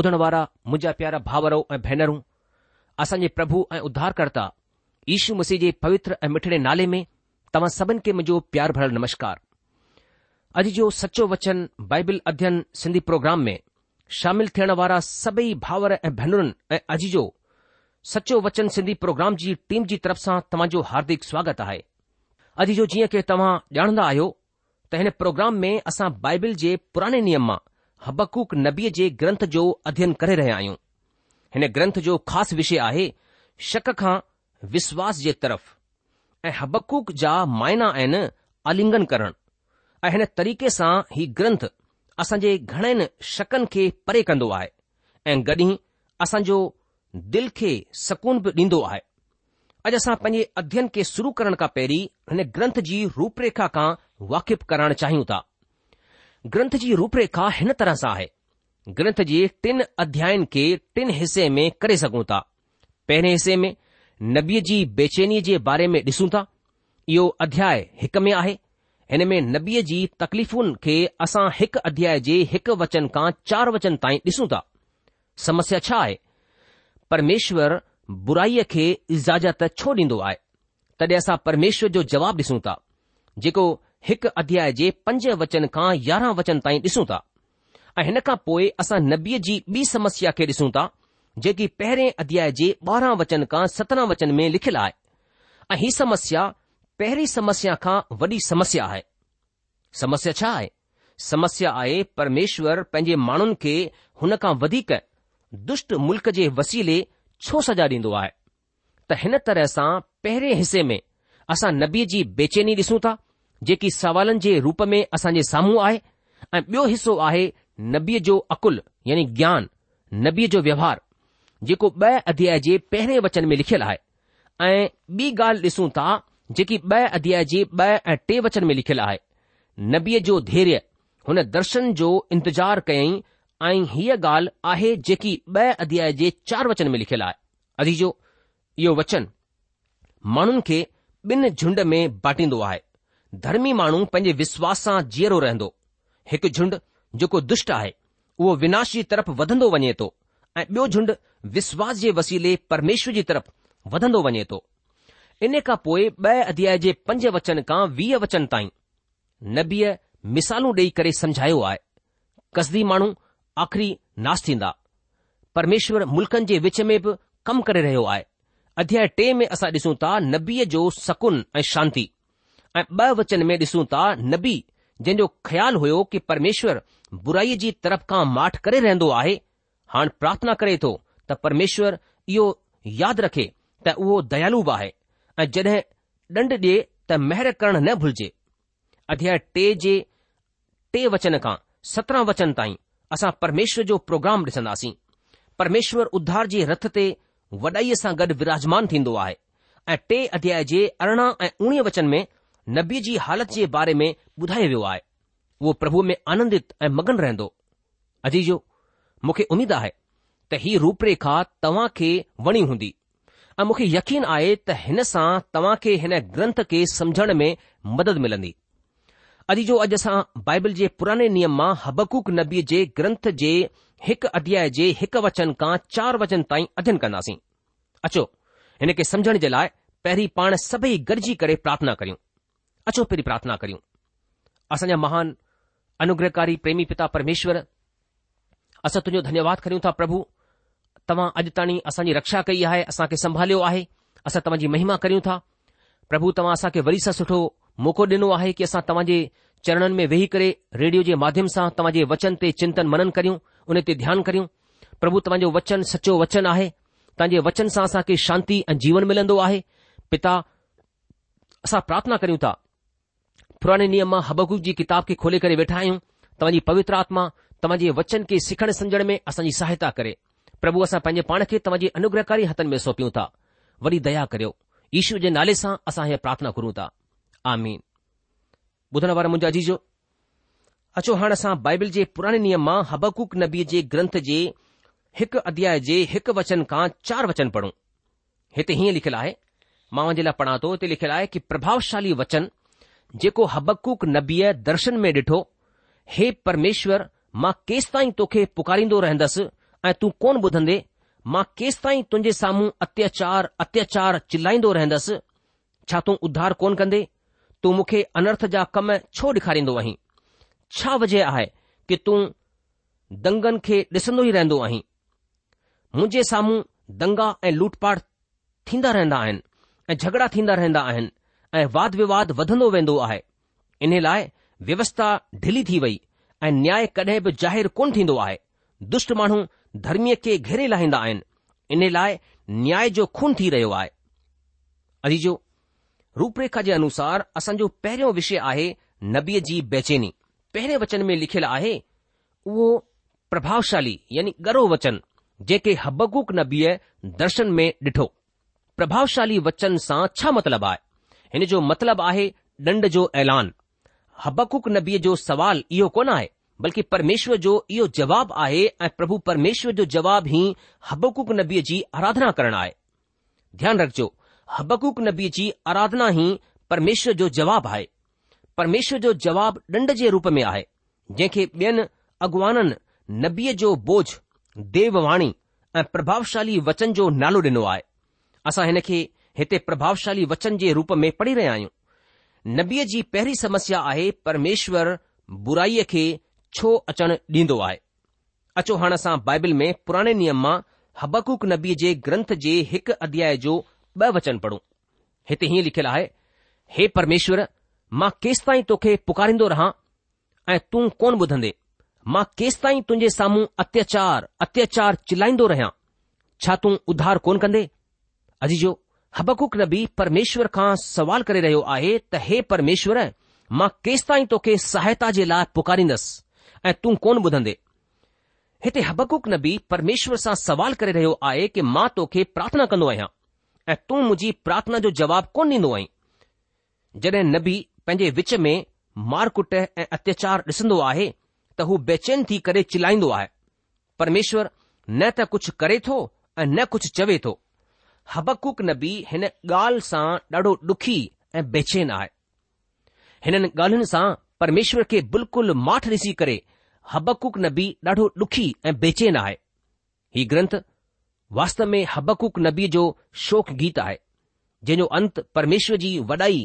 ॿुधण वारा मुंहिंजा प्यारा भावरो ऐं भेनरूं असांजे प्रभु ऐं उद्धारकर्ता ईशू मसीह जे पवित्र ऐं मिठड़े नाले में तव्हां सभिनि खे मुंहिंजो प्यार भरियलु नमस्कार अॼु जो सचो वचन बाइबिल अध्ययन सिंधी प्रोग्राम में शामिल थियण वारा सभई भाउर ऐं भेनरुनि ऐं अॼु जो सचो वचन सिंधी प्रोग्राम जी टीम जी तरफ़ सां तव्हांजो हार्दिक स्वागत आहे अॼु जो जीअं के तव्हां ॼाणंदा आहियो त हिन प्रोग्राम में असां बाइबिल जे पुराणे नियम मां हबकूक नबीअ जे ग्रंथ जो अध्ययन करे रहिया आहियूं हिन ग्रंथ जो ख़ासि विषय आहे शक खां विश्वास जे तरफ़ ऐं हबकूक जा मायना आहिनि अलिंगन करणु ऐं हिन तरीक़े सां ही ग्रंथ असां जे घणनि शकनि खे परे कंदो आहे ऐं गॾी असांजो दिल खे सकून बि ॾींदो आहे अॼु असां पंहिंजे अध्यन खे शुरू करण खां पहिरीं हिन ग्रंथ जी रूपरेखा खां वाक़िफ़ु कराइणु चाहियूं था ग्रंथ जी रूप रेखा हिन तरह सां आहे ग्रंथ जे टिन अध्यायुनि खे टिन हिसे में करे सघूं था पहिरें हिस्से में नबीअ जी बेचैनीअ जे बारे में ॾिसूं था इहो अध्याय हिक में आहे हिन में नबीअ जी तकलीफ़ुनि खे असां हिकु अध्याय जे हिकु वचन खां चार वचन ताईं ॾिसूं था समस्या छा आहे परमेश्वरु बुराईअ खे इज़ाज़त छो ॾींदो आहे तड॒ असां परमेश्वर जो जवाबु ॾिसूं था जेको हिकु अध्याय जे पंज वचन खां यारहं वचन ताईं ॾिसूं था ऐं हिन खां पोइ असां नबीअ जी ॿी समस्या खे ॾिसूं था जेकी पहिरें अध्याय जे ॿारहां वचन खां सत्रहं वचन में लिखियलु आहे ऐं ही समस्या पहिरीं समस्या खां वॾी समस्या आहे समस्या छा आहे समस्या आहे परमेश्वर पंहिंजे माण्हुनि खे हुन खां वधीक दुष्ट मुल्क़ जे वसीले छो सजा ॾींदो आहे त हिन तरह सां पहिरें हिसे में असां नबीअ जी बेचैनी ॾिसूं था जेकी सवालनि जे रूप में असां जे साम्हूं आहे ऐं ॿियो हिसो आहे नबीअ जो अकुल यानी ज्ञान नबीअ जो व्यवहार जेको ब॒ अध्याय जे पहिरें वचन में लिखियलु आहे ऐं ॿी ॻाल्हि ॾिसूं था जेकी ब॒ अध्याय जे ब ऐं टे वचन में लिखियलु आहे नबीअ जो धैर्य हुन दर्शन जो इंतज़ार कयईं ऐं हीअ ॻाल्हि आहे जेकी ब॒ अध्याय जे चार वचन में लिखियलु आहे अधीजो इहो वचन माण्हुनि खे ॿिन झुंड में बाटींदो आहे ધર્મી માનું પંજે વિશ્વાસા જીરો રહેંદો એક ઝુંડ જોકો દુષ્ટ આય વો વિનાશી તરફ વધંદો વણેતો એ બ્યો ઝુંડ વિશ્વાસ જે વસીલે પરમેશ્વર જી તરફ વધંદો વણેતો ઇને કા પોય બ અધ્યાય જે પંજે વચન કા 20 વચન તા નબી મિસાલુ દેઈ કરે સમજાયો આય કસદી માનું આખરી નાશ થ인다 પરમેશ્વર મુલકન જે وچમે ભ કમ કરે રહ્યો આય અધ્યાય 10 મે અસા દિસું તા નબી જો સકન એ શાંતિ ऐं वचन में ॾिसूं था नबी जंहिं जो ख़्यालु हुयो कि परमेश्वर बुराईअ जी तरफ़ खां माठ करे रहंदो आहे हाणे प्रार्थना करे थो त परमेश्वर इहो यादि रखे त उहो दयालु बि आहे ऐं जॾहिं ॾंड ॾिए त महिर करणु न भुलिजे अध्याय टे जे टे वचन खां सत्रहं वचन ताईं असां परमेश्वर जो प्रोग्राम ॾिसंदासीं परमेश्वर उद्धार जे रथ ते वॾाईअ सां गॾु विराजमान थींदो आहे ऐं टे अध्याय जे अरिड़हं ऐं उणिवीह वचन में नबी जी हालत जे बारे में ॿुधायो वियो आहे उहो प्रभु में आनंदित ऐं मगन रहंदो अजीजो मूंखे उमेद आहे त ही रूपरेखा तव्हां खे वणी हूंदी ऐं मूंखे यकीन आहे त हिन सां तव्हां खे हिन ग्रंथ खे समझण में मदद मिलंदी अॼु जो अॼु असां बाइबल जे पुराने नियम मां हबकूक नबीअ जे ग्रंथ जे हिकु अध्याय जे हिकु वचन खां चार वचन ताईं अध्यन कंदासीं अचो हिन खे समझण जे लाइ पहिरीं पाण सभई गॾिजी करे प्रार्थना करियूं अचो पहिरीं प्रार्थना करियूं असांजा महान अनुग्रहकारी प्रेमी पिता परमेश्वर असां तुंहिंजो धन्यवाद कयूं था प्रभु तव्हां अॼु ताईं असांजी रक्षा कई आहे असांखे संभालियो आहे असां तव्हांजी महिमा करियूं था प्रभु तव्हां असां वरी सां सुठो मौक़ो ॾिनो आहे कि असां तव्हांजे चरणनि में वेही करे रेडियो जे माध्यम सां तव्हांजे वचन ते चिंतनि मनन करियूं हुन ते ध्यानु करियूं प्रभु तव्हांजो वचन सचो वचन आहे तव्हांजे वचन सां असांखे शांती ऐं जीवन मिलन्दो आहे पिता असां प्रार्थना करियूं था पुराणे नियम मां हबकुक जी किताब खे खोले करे वेठा आहियूं तव्हांजी पवित्र आत्मा तव्हांजे वचन खे सिखण समझण में असांजी सहायता करे प्रभु असां पंहिंजे पाण खे तव्हांजे अनुग्रहकारी हथनि में सौंपियूं था वरी दया करियो ईश्वर जे नाले सां असां हीअ प्रार्थना करूं था आमीन ॿुधण वारा मुंहिंजा जीजो अचो हाणे असां बाइबिल जे पुराणे नियम मां हबकूक नबी जे ग्रंथ जे हिकु अध्याय जे हिकु वचन खां चार वचन पढ़ूं हिते हीअं लिखियलु आहे मां जे लाइ पढ़ा थो हिते लिखियलु आहे कि प्रभावशाली वचन जेको हबकूक नबीअ दर्शन में ॾिठो हे परमेश्वर मां केस ताईं तोखे पुकारींदो रहंदसि ऐं तूं कोन ॿुधंदे मां केसि ताईं तुंजे साम्हूं अत्याचार अत्याचार चिलाईंदो रहंदसि छा तूं उधार कोन कंदे तूं मूंखे अनर्थ जा कम छो ॾेखारींदो आहीं छा वजह आहे कि तूं दंगनि खे ॾिसंदो ई रहंदो आहीं मुंहिंजे साम्हूं दंगा ऐं लूटपाट थींदा रहंदा आहिनि ऐं झगड़ा थींदा रहंदा आहिनि ऐं वाद विवाद वधंदो वेंदो आहे इन लाइ व्यवस्था ढीली थी वई ऐं न्याय कड॒हिं बि ज़ाहिरु कोन थींदो आहे दुष्ट माण्हू धर्मीअ खे घेरे लाहींदा आहिनि इन लाइ न्याय जो खून थी रहियो आहे अजी रुप रेखा जे अनुसार असांजो पहिरियों विषय आहे नबीअ जी बेचैनी पहिरें वचन में लिखियलु आहे उहो प्रभावशाली यानी गरो वचन जेके हबकूक नबीअ दर्शन में ॾिठो प्रभावशाली वचन सां छा मतिलबु आहे हिन जो मतिलबु आहे ॾंड जो ऐलान हबकुक नबीअ जो सवाल इहो कोन आहे बल्कि परमेश्वर जो इहो जवाबु आहे ऐं प्रभु परमेश्वर जो जवाब ई हबकुक नबीअ जी आराधना करणु आहे ध्यानु रखिजो हबकुक नबीअ जी आराधना ई परमेश्वर जो जवाबु आहे परमेश्वर जो जवाबु ॾंड जे रूप में आहे जंहिंखे ॿियनि अॻुवाननि नबीअ जो बोझ देववाणी ऐं प्रभावशाली वचन जो नालो ॾिनो आहे असां हिन हिनखे हिते प्रभावशाली वचन जे रूप में पढ़ी रहिया आहियूं नबीअ जी पहिरीं समस्या आहे परमेश्वर बुराईअ खे छो अचणु ॾींदो आहे अचो हाणे असां बाइबिल में पुराणे नियम मां हबकूक नबी जे ग्रंथ जे हिकु अध्याय जो ॿ वचन पढ़ूं हिते हीअं लिखियलु आहे हे परमेश्वर मां केसिताईं तोखे पुकारींदो रहां ऐं तूं कोन ॿुधंदे मां केसि ताईं तुंजे साम्हूं अत्याचार अत्याचार चिलाईंदो रहियां छा तूं उधार कोन कंदे अॼ जो हबकुक नबी परमेश्वर खां सवाल करे रहियो आहे त हे परमेश्वर मां केसि ताईं तोखे सहायता जे लाइ पुकारींदसि ऐं तूं कोन ॿुधंदे हिते हबकुक नबी परमेश्वर सां सवाल करे रहियो आहे कि मां तोखे प्रार्थना कंदो आहियां ऐं तूं मुंहिंजी प्रार्थना जो जवाब कोन ॾींदो आहीं जॾहिं नबी पंहिंजे विच में मारकुट ऐं अत्याचार ॾिसंदो आहे त हू बेचैन थी करे चिलाईंदो आहे परमेश्वर न त कुझु करे थो ऐं न कुझु चवे थो हबकुक नबी हिन ॻाल्हि सां ॾाढो ॾुखी ऐं बेचैन आहे हिननि ॻाल्हियुनि सां परमेश्वर खे बिल्कुलु माठ ॾिसी करे हबकुक नबी ॾाढो ॾुखी ऐं बेचैन आहे ही ग्रंथ वास्तव में हबकुक नबी जो शोक गीत आहे जंहिंजो अंत परमेश्वर जी वॾाई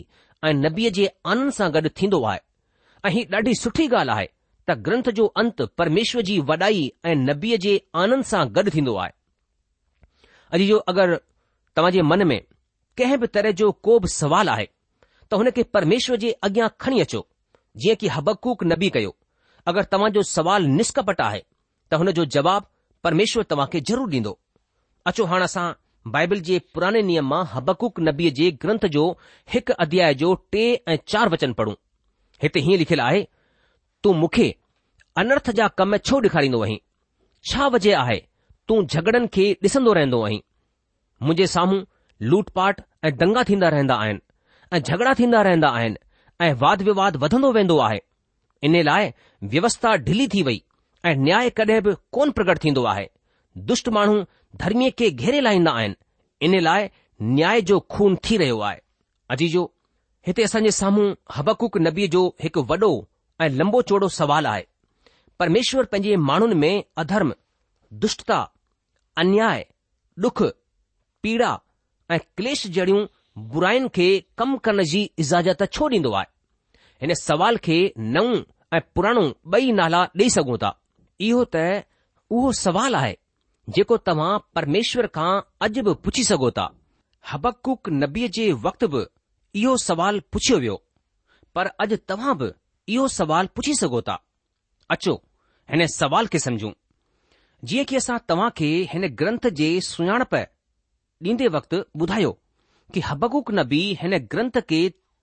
ऐं नबीअ जे आनंद सां गॾु थींदो आहे ऐं ही ॾाढी सुठी ॻाल्हि आहे त ग्रंथ जो अंत परमेश्वर जी वॾाई ऐं नबीअ जे आनंद सां गॾु थींदो आहे अॼु जो अगरि तव्हां जे मन में कंहिं बि तरह जो को बि सुवालु आहे त हुन खे परमेश्वर जे अॻियां खणी अचो जीअं की हबकुक नबी कयो अगरि तव्हां जो सुवालु निष्कपट आहे त हुन जो जवाबु परमेश्वर तव्हां खे ज़रूरु ॾींदो अचो हाणे असां बाइबल जे पुराणे नियम मां हबकूक नबीअ जे ग्रंथ जो हिकु अध्याय जो टे ऐं चार वचन पढ़ूं हिते हीअं लिखियलु आहे तूं मूंखे अनर्थ जा कम छो ॾेखारींदो आहीं छा वजह आहे तूं झगड़नि खे ॾिसंदो रहंदो आहीं मुंहिंजे साम्हूं लूटपाट ऐं दंगा थींदा रहंदा आहिनि ऐं झगड़ा थींदा रहंदा आहिनि ऐं वाद विवाद वधंदो वेंदो आहे इन लाइ व्यवस्था ढिली थी वई ऐं न्याय कॾहिं बि कोन प्रगट थींदो आहे दुष्ट माण्हू धर्मीअ खे घेरे लाहींदा आहिनि इन लाइ न्याय जो खून थी रहियो आहे अजीजो हिते असांजे साम्हूं हबकुक नबीअ जो हिकु वॾो ऐं लंबो चौड़ो सवाल आहे परमेश्वर पंहिंजे माण्हुनि में अधर्म दुष्टता अन्याय डुख पीड़ा ऐं क्लेश जहिड़ियूं बुराइनि खे कम करण जी इज़ाज़त छो ॾीन्दो आहे हिन सुवाल खे नओं ऐं पुराणो बई नाला ॾेई सघूं था इहो त उहो सवाल आहे जेको तव्हां परमेश्वर खां अॼु बि पुछी सघो था हबकुक नबीअ जे वक़्त बि इहो सवाल पुछियो वियो पर अॼु तव्हां बि इहो सवाल पुछी सघो था अचो हिन सुवाल खे सम्झूं जीअं की असां तव्हां खे हिन ग्रंथ जे सुञाणप ॾींदे वक़्तु ॿुधायो की हबकुक नबी हिन ग्रंथ खे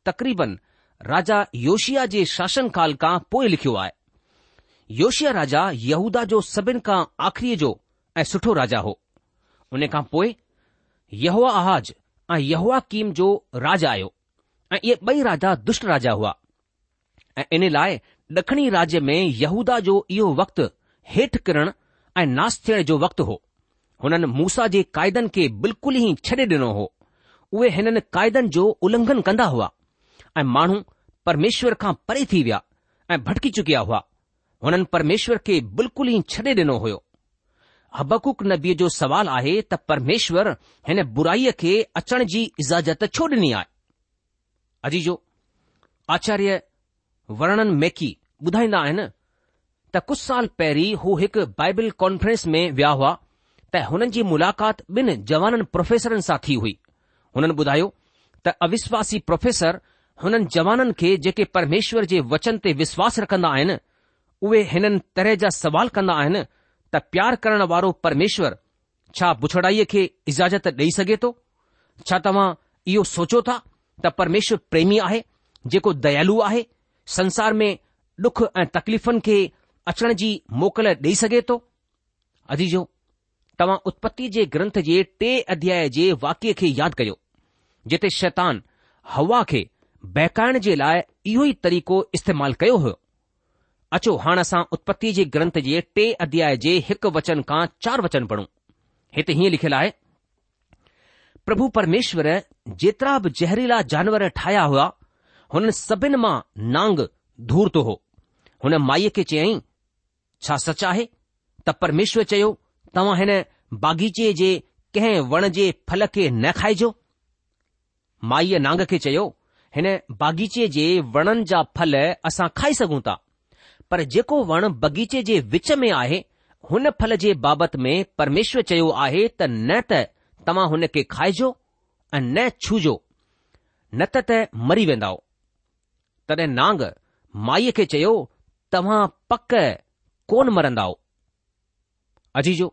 तक़रीबन राजा योशिया जे शासन काल खां पोएं लिखियो आहे योशिया राजा यहूदा जो सभिनि खां आख़िरी जो ऐं सुठो राजा हो उन खां पोए यहूआ आहाज ऐं यहूआ कीम जो राजा आयो ऐं इहे बई राजा दुष्ट राजा हुआ ऐं इन लाइ ड॒खणी राज्य में यहूदा जो इहो वक्तु हेठि किरण ऐं नास थियण जो वक़्तु हो हुननि मूसा जे क़ाइदनि खे बिल्कुल ई छॾे ॾिनो हो उहे हिननि क़ाइदनि जो उल्लंघन कंदा हुआ ऐं माण्हू परमेश्वर खां परे थी विया ऐं भटकी चुकिया हुआ हुननि परमेश्वर खे बिल्कुल ई छॾे ॾिनो हुयो हबकुक नबीअ जो सवाल आहे त परमेश्वर हिन बुराईअ खे अचण जी इज़ाज़त छो ॾिनी आहे अजी जो आचार्य वर्णन मेकी ॿुधाईंदा आहिनि त कुझु साल पहिरीं हू हिकु बाइबल कॉन्फ्रेंस में विया हुआ त हुननि जी मुलाक़ात ॿिनि जवाननि प्रोफेसरनि सां थी हुई हुननि ॿुधायो त अविश्वासी प्रोफेसर हुननि जवाननि खे जेके परमेश्वर जे वचन ते विश्वास रखंदा आहिनि उहे हिननि तरह जा सवाल कंदा आहिनि त प्यार करण वारो परमेश्वर छा बुछड़ाईअ खे इजाज़त ॾेई सघे थो छा तव्हां इहो सोचो था त परमेश्वर प्रेमी आहे जेको दयालू आहे संसार में डुख ऐं तकलीफ़ुनि खे अचण जी मोकल ॾेई सघे थो तव्हां उतपत्ति जे ग्रंथ जे टे अध्याय जे वाक्य खे यादि कयो जिते शैतान हवा खे बहकाइण जे लाइ इयो ई तरीक़ो इस्तेमाल कयो होयो अचो हाणे असां उत्पत्ति जे ग्रंथ जे टे अध्याय जे हिकु वचन खां चार वचन पढ़ूं हिते हीअं लिखियलु आहे प्रभु परमेश्वर जेतिरा बि ज़हरीला जानवर ठाहिया हुआ हुन सभिनि मां नांग धूर हो हुन माईअ खे चयाईं छा सच आहे त परमेश्वर चयो तव्हां हिन बाग़ीचे जे कंहिं वण जे फल खे न खाइजो माईअ नांग खे चयो हिन बाग़ीचे जे वणनि जा फल असां खाई सघूं था पर जेको वण बग़ीचे जे विच में आहे हुन फल जे बाबति में परमेश्वर चयो आहे त न त तव्हां हुन खे खाइजो ऐं न छूजो न त त मरी वेंदा तॾहिं नांग माईअ खे चयो तव्हां पक कोन मरंदव अजीजो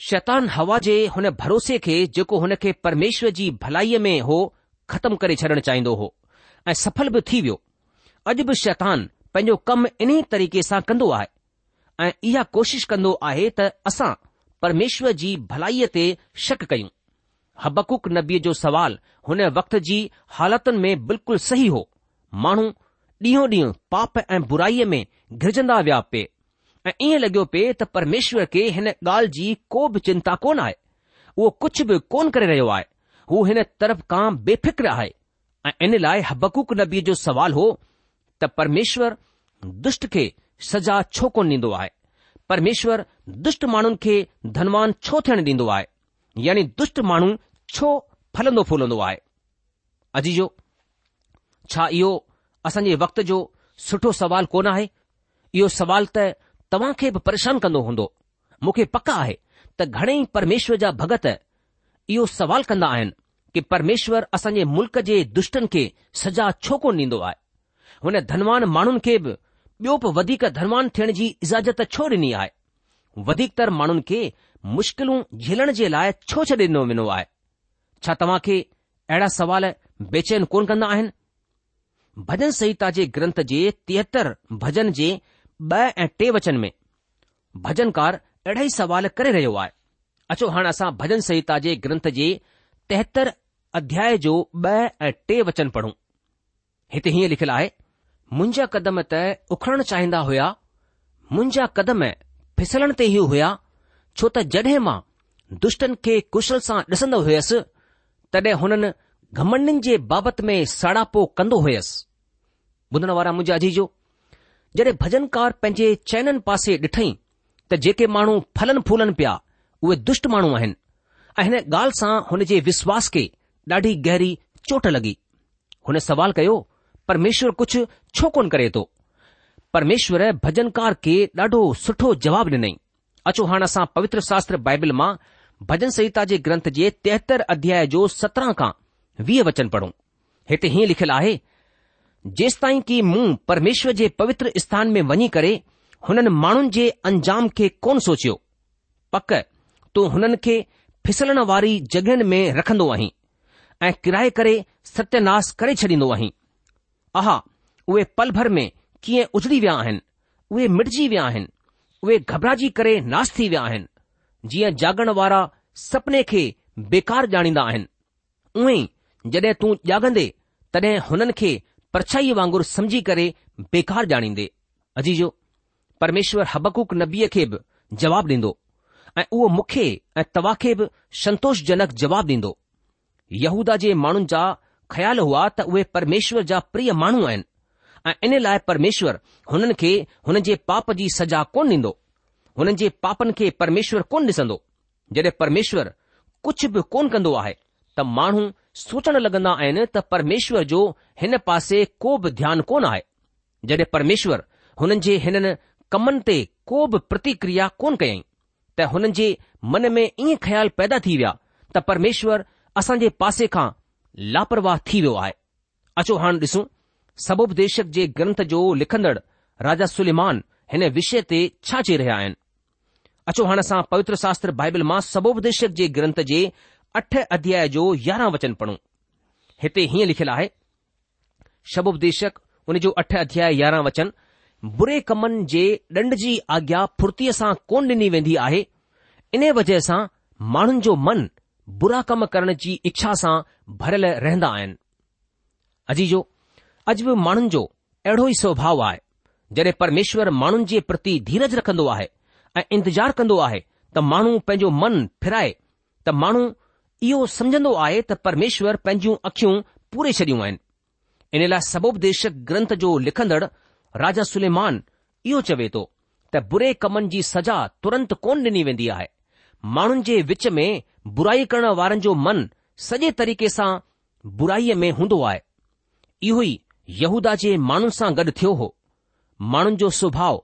शैतान हवा जे हुन भरोसे खे जेको हुन खे परमेश्वर जी भलाईअ में हो ख़तमु करे छॾणु चाहींदो हो ऐं सफल बि थी वियो अॼु बि शैतान पंहिंजो कमु इन्हे तरीक़े सां कंदो आहे ऐं इहा कोशिश कंदो आहे त असां परमेश्वर जी भलाईअ ते शक कयूं हबक़ुक नबीअ जो सवाल हुन वक़्त जी हालतुनि में बिल्कुलु सही हो माण्हू ॾींहों ॾींहुं पाप ऐं बुराईअ में घिरजंदा विया पिए ऐं ईअं लॻियो पिए त परमेश्वर खे हिन ॻाल्हि जी को बि चिंता कोन आहे उहो कुझु बि कोन करे रहियो आहे हू हिन तरफ़ खां बेफ़िक्र आहे ऐं इन लाइ हबकूक नबीअ जो सुवालु हो त परमेश्वर दुष्ट खे सजा छो कोन ॾींदो आहे परमेश्वर दुष्ट माण्हुनि खे धनवान छो थियणु ॾींदो आहे यानी दुष्ट माण्हू छो फलंदो फूलंदो आहे अजी जो छा इहो असांजे वक़्त जो सुठो सवालु कोन आहे इहो सवाल त तव्हां खे बि परेशान कंदो हूंदो मूंखे पक आहे त घणेई परमेश्वर जा भगत इहो सवाल कंदा आहिनि कि परमेश्वर असांजे मुल्क़ जे दुष्टनि खे सजा छो कोन ॾींदो आहे हुन धनवान माण्हुनि खे बि ॿियो बि वधीक धनवान थियण जी इजाज़त छो ॾिनी आहे वधीकतर माण्हुनि खे मुश्किलूं झेलण जे लाइ छो छॾे ॾिनो वेंदो आहे छा तव्हां खे अहिड़ा सवाल बेचैन कोन कंदा आहिनि भजन संहिता जे ग्रंथ जे तेहतरि भजन जे ब॒ ऐं टे वचन में भजनकार अहिड़ा ई सवाल करे रहियो आहे अचो हाणे असां भजन संहिता जे ग्रंथ जे तेहतर अध्याय जो ब॒ ऐं टे वचन पढ़ूं हिते हीअं लिखियलु आहे मुंहिंजा कदम त उखणु चाहींदा हुया मुंहिंजा कदम फिसलण ते ई हुया छो त जड॒हिं मां दुष्टनि खे कुशल सां ॾिसंदो हुयसि तॾहिं हुननि घमंडनि जे बाबति में साड़ापो कंदो हुयसि ॿुधण वारा मुंहिंजाजी जो जॾहिं भजनकार पंहिंजे चैननि पासे ॾिठई त जेके माण्हू फलनि फूलनि पिया उहे दुष्ट माण्हू आहिनि ऐं हिन ॻाल्हि सां हुन जे विश्वास खे ॾाढी गहरी चोट लॻी हुन सवाल कयो परमेश्वर कुझु छो कोन करे थो परमेश्वर भजनकार के ॾाढो सुठो जवाब ॾिनई अचो हाणे असां पवित्र शास्त्र बाइबिल मां भजन संहिता जे ग्रंथ जे तेहतर अध्याय जो सत्रहं खां वीह वचन पढ़ूं हिते हीअं लिखियलु आहे जेसि ताईं की मूं परमेश्वर जे पवित्र स्थान में वञी करे हुननि माण्हुनि जे अंजाम खे कोन सोचियो पक तूं हुननि खे फिसलण वारी जॻहियुनि में रखंदो आहीं ऐं किराए करे सत्यानास करे छॾींदो आहीं आहा उहे पलभर में कीअं उजड़ी विया आहिनि उहे मिटजी विया आहिनि उहे घबराजी करे नास थी विया आहिनि जीअं जागण वारा सपने खे बेकार ॼाणींदा आहिनि उहे जॾहिं तूं जागंदे तॾहिं हुननि खे परछाईअ वांगुरु समझी करे बेकार ॼाणींदे अजीजो परमेश्वर हबकूक नबीअ खे बि जवाबु ॾींदो ऐं उहो मुख्य ऐं तव्हां खे बि संतोषजनक जवाबु ॾींदो यहूदा जे माण्हुनि जा ख़्याल हुआ त उहे परमेश्वर जा प्रिय माण्हू आहिनि ऐं इन लाइ परमेश्वर हुननि खे हुन जे पाप जी सजा कोन ॾींदो हुननि जे पापनि खे परमेश्वर कोन ॾिसंदो जॾहिं परमेश्वर कुझु बि कोन कंदो आहे त माण्हू सोचण लॻंदा आहिनि त परमेश्वर जो हिन पासे को बि ध्यानु कोन आहे जॾहिं परमेश्वर हुननि जे हिननि कमनि ते को बि प्रतिक्रिया कोन कई त हुननि जे मन में ईअं ख़्याल पैदा थी विया त परमेश्वर असां जे पासे खां लापरवाह थी वियो आहे अचो हाणे ॾिसूं सबोपदेशक जे ग्रंथ जो लिखंदड़ राजा सुलेमान हिन विषय ते छा चई रहिया आहिनि अचो हाणे असां पवित्र शास्त्र बाइबल मां सबोपदेशक जे ग्रंथ जे अठ अध्याय जो यारहं वचन पढ़ूं हिते हीअं लिखियलु आहे शव उपदेशक उन जो अठ अध्याय यारहं वचन बुरे कमनि जे ॾंड जी आज्ञा फुर्तीअ सां कोन ॾिनी वेंदी आहे इन वजह सां माण्हुनि जो मन बुरा कम करण जी इच्छा सां भरियल रहंदा आहिनि अजीजो अॼु बि माण्हुनि जो अहिड़ो ई स्वभाव आहे जॾहिं परमेश्वर माण्हुनि जे प्रति धीरज रखंदो आहे ऐं इंतजारु कंदो आहे त माण्हू पंहिंजो मन फिराए त माण्हू इहो समझंदो आहे त परमेश्वर पंहिंजूं अखियूं पूरे छॾियूं आहिनि इन लाइ सबोपदेशक ग्रंथ जो लिखंदड़ राजा सुलेमान इहो चवे थो त बुरे कमनि जी सजा तुरंत कोन डि॒नी वेंदी आहे माण्हुनि जे विच में बुराई करण वारनि जो मन सॼे तरीक़े सां बुराईअ में हूंदो आहे इहो ई यहूदा जे माण्हुनि सां गॾु थियो हो माण्हुनि जो सुभाउ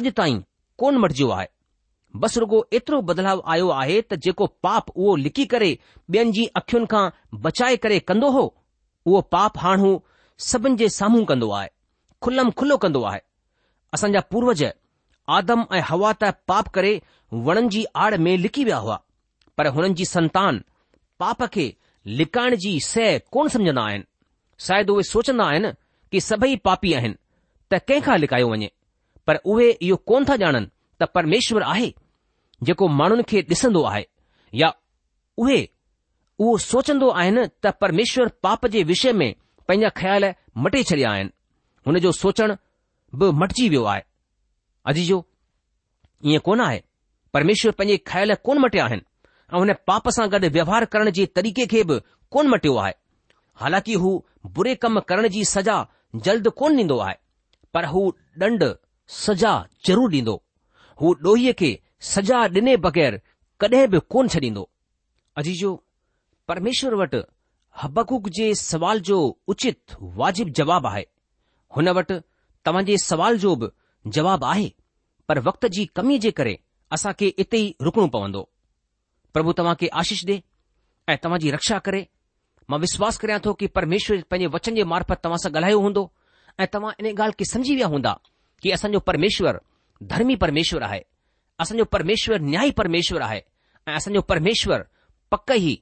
अॼु ताईं कोन मटिजियो आहे बस रुगो एतिरो बदलाव आयो आहे त जेको पाप उहो लिकी करे ॿियनि जी अखियुनि खां बचाए करे कंदो हो उहो पाप हू सभिनि जे साम्हूं कंदो आहे खुलम खुलो कंदो आहे असांजा पूर्वज आदम ऐं हवा त पाप करे वणनि जी आड़ में लिकी विया हुआ पर हुननि जी संतान पाप खे लिकाइण जी सह कोन समझन्दा आहिनि शायदि उहे सोचंदा आहिनि कि सभई पापी आहिनि त कंहिंखां लिकायो वञे पर उहे इहो कोन था ॼाणनि त परमेश्वर आहे जेको माण्हुनि खे ॾिसंदो आहे या उहे उहो सोचंदो आहिनि त परमेश्वर पाप जे विषय में पंहिंजा ख्याल मटे छॾिया आहिनि हुन जो सोचणु बि मटिजी वियो आहे अॼु जो ईअं कोन आहे परमेश्वर पंहिंजे ख्याल कोन मटिया आहिनि ऐं हुन पाप सां गॾु व्यवहार करण जे तरीक़े खे बि कोन मटियो आहे हालांकि हू बुरे कम करण जी सजा जल्द कोन ॾींदो आहे पर हू ॾंड सजा ज़रूरु ॾींदो हू ॾोहीअ खे सजा डि॒ने बगैर कडहिं बि कोन छॾींदो अजीजो परमेश्वर वटि हबकुक जे सवाल जो उचित वाजिब जवाबु आहे हुन वटि तव्हां जे सवाल जो बि जवाब आहे पर वक़्त जी कमी जे करे असां खे इते ई रुकणो पवंदो प्रभु तव्हां खे आशीष ॾे ऐं तव्हां जी रक्षा करे मां विश्वास करियां थो कि परमेश्वर पंहिंजे वचन जे मार्फत तव्हां सां ॻाल्हायो हूंदो ऐं तव्हां इन ॻाल्हि खे समुझी विया हूंदा कि असांजो परमेश्वर धर्मी परमेश्वर आहे असांजो परमेश्वर न्याय परमेश्वर आहे ऐं असांजो परमेश्वर पक ई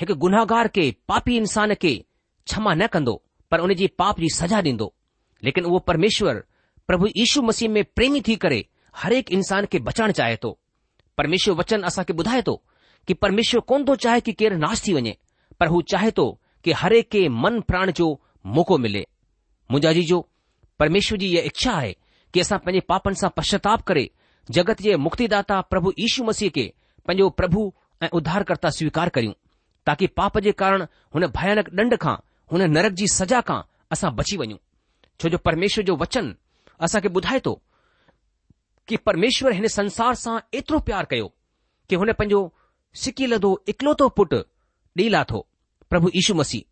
हिकु गुनाहगार खे पापी इंसान खे क्षमा न कंदो पर उन जी पाप जी सजा ॾींदो लेकिन उहो परमेश्वर प्रभु यीशू मसीह में प्रेमी थी करे हरेक इंसान खे बचाइण चाहे थो परमेश्वर वचन के ॿुधाए थो कि परमेश्वर कोन थो चाहे कि केरु नाश थी वञे पर हू चाहे थो कि हर एक खे मन प्राण जो मौक़ो मिले मुंहिंजा जो परमेश्वर जी इहा इच्छा आहे कि असां पंहिंजे पापनि सां पश्चाताप करे जगत जे मुक्तिदाता प्रभु इशू मसीह खे पंहिंजो प्रभु ऐं उधारकर्ता स्वीकार करियूं ताकी पाप जे कारण हुन भयानक ॾंढ खां हुन नरक जी सज़ा खां असां बची वञूं छो जो परमेश्वर जो वचन असांखे ॿुधाए थो कि परमेश्वर हिन संसार सां एतिरो प्यार कयो कि हुन पंहिंजो सिकिलधो इकलोतो पुटु ॾेई लाथो प्रभु यीशू मसीह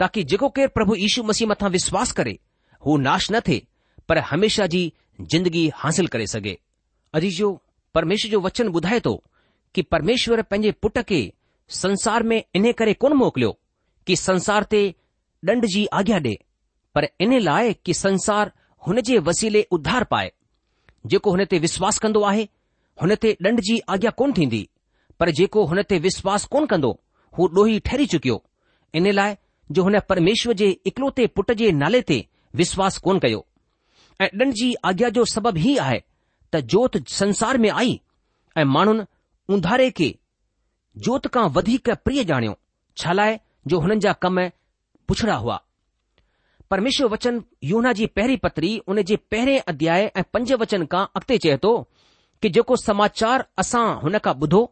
ताकी जेको केरु प्रभु यीशू मसीह मथां विश्वास करे हू नाश न थिए पर हमेशा जी जिंदगी हासिल करे सघे अजीजो परमेश्वर जो वचन ॿुधाए थो कि परमेश्वर पंहिंजे पुट खे संसार में इन करे कोन मोकिलियो कि संसार ते ॾंड जी आज्ञा डे पर इन लाइ कि संसार हुन जे वसीले उधार पाए जेको हुन ते विश्वास कन्दो आहे हुन ते ॾंड जी आज्ञा कोन थींदी पर जेको हुन ते विश्वास कोन कंदो हू डोही ठहरी चुकियो इन लाइ जो हुन परमेश्वर जे इकलोते पुट जे नाले ते विश्वास कोन कयो ऐं ॾंढ जी आज्ञा जो सबबु ही आहे त जोति संसार में आई ऐं माण्हुनि उंधारे खे जोति खां वधीक प्रिय ॼाणियो छा आहे जो हुननि जा कम पुछड़ा हुआ परमेश्वर वचन योना जी पहिरीं पतरी हुन जे पहिरें अध्याय ऐं पंज वचन खां अॻिते चए थो कि जेको समाचार असां हुन खां ॿुधो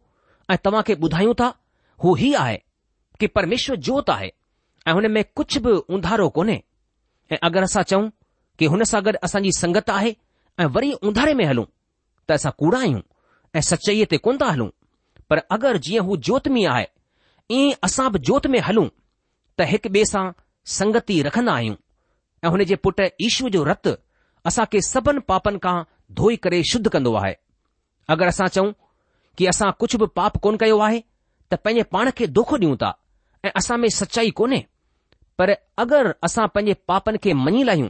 ऐं तव्हां खे ॿुधायूं था हो ही आहे कि परमेश्वर जोति आहे ऐं हुन में कुझु बि उंधारो कोन्हे ऐं अगरि असां चऊं कि हुन सां गॾु असांजी संगत आहे ऐं वरी उंधारे में हलूं त असां कूड़ा आहियूं ऐं सचाईअ ते कोन था हलूं पर अगरि जीअं हू जोति में आहे ईअं असां बि जोति में हलूं त हिकु ॿिए सां संगति रखन्दा आहियूं ऐं हुन जे पुटु ईश्वर जो रतु असांखे सभिनी पापनि खां धोई करे शुद्ध कन्दो आहे अगरि असां चऊं कि असां कुझ बि पाप कोन कयो आहे त पंहिंजे पाण खे दोखो ॾियूं था ऐ असां में सचाई कोन्हे पर अगरि असां पंहिंजे पापनि खे मञी लाहियूं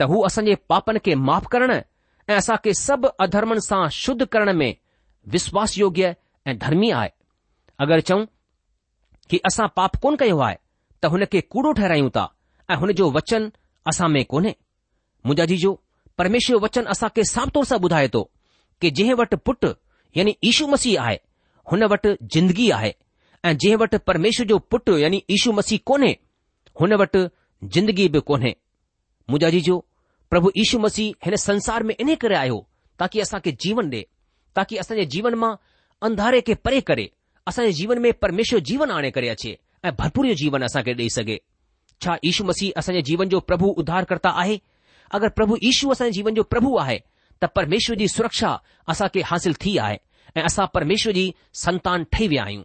त हू असांजे पापनि खे माफ़ु करण ऐं असांखे सभु अधर्मनि सां शुद्ध करण में विश्वास योग्य ऐं धर्मी आहे अगरि चऊं कि असां पाप कोन कयो आहे त हुन खे कूड़ो ठहिरायूं ता ऐं हुन जो वचन असां में कोन्हे मुंजा जी जो परमेश्व जो वचन असांखे तौर सां ॿुधाए थो कि जंहिं वटि पुटु यानी इशू मसीह आहे हुन वटि जिंदगी आहे ऐं जंहिं वटि परमेशु जो पुटु यानी इशू मसीह कोन्हे हुन वटि जिंदगी बि कोन्हे मूजा जी પ્રભુ ઈસુ મસી હે ને સંસાર મે ઇને કરે આયો તાકી આસા કે જીવન દે તાકી અસન જીવન માં અંધારે કે પરે કરે અસન જીવન મે પરમેશ્વર જીવન આને કરે છે એ ભરપૂર જીવન આસા કે દે સકે ચા ઈસુ મસી અસન જીવન જો પ્રભુ ઉદ્ધાર કરતા આહે અગર પ્રભુ ઈસુ અસન જીવન જો પ્રભુ આહે ત પરમેશ્વરજી સુરક્ષા આસા કે حاصل થી આએ એ આસા પરમેશ્વરજી સંતાન ઠેવી આયુ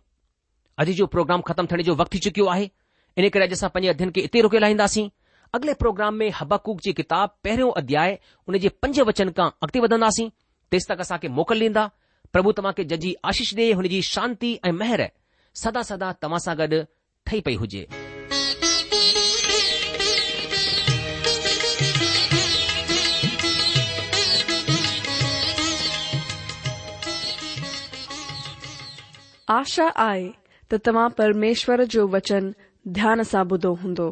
અજે જો પ્રોગ્રામ ખતમ થને જો વક્ત થી ચુક્યો આહે ઇને કરે જસા પન અધ્યયન કે ઇતે રોકે લાઈંદા સી अॻिले प्रोग्राम में हबकूक जी किताब पहिरियों अध्याय हुन जे पंज वचन खां अॻिते वधंदासीं तेसि तक असांखे मोकल ॾींदा प्रभु तव्हांखे जजी आशीष ॾे हुनजी शांती ऐं मेहर सदा सदा तव्हां सां गॾु पई हुजे आशा आहे त तव्हां परमेश्वर जो वचन ध्यान सां ॿुधो हूंदो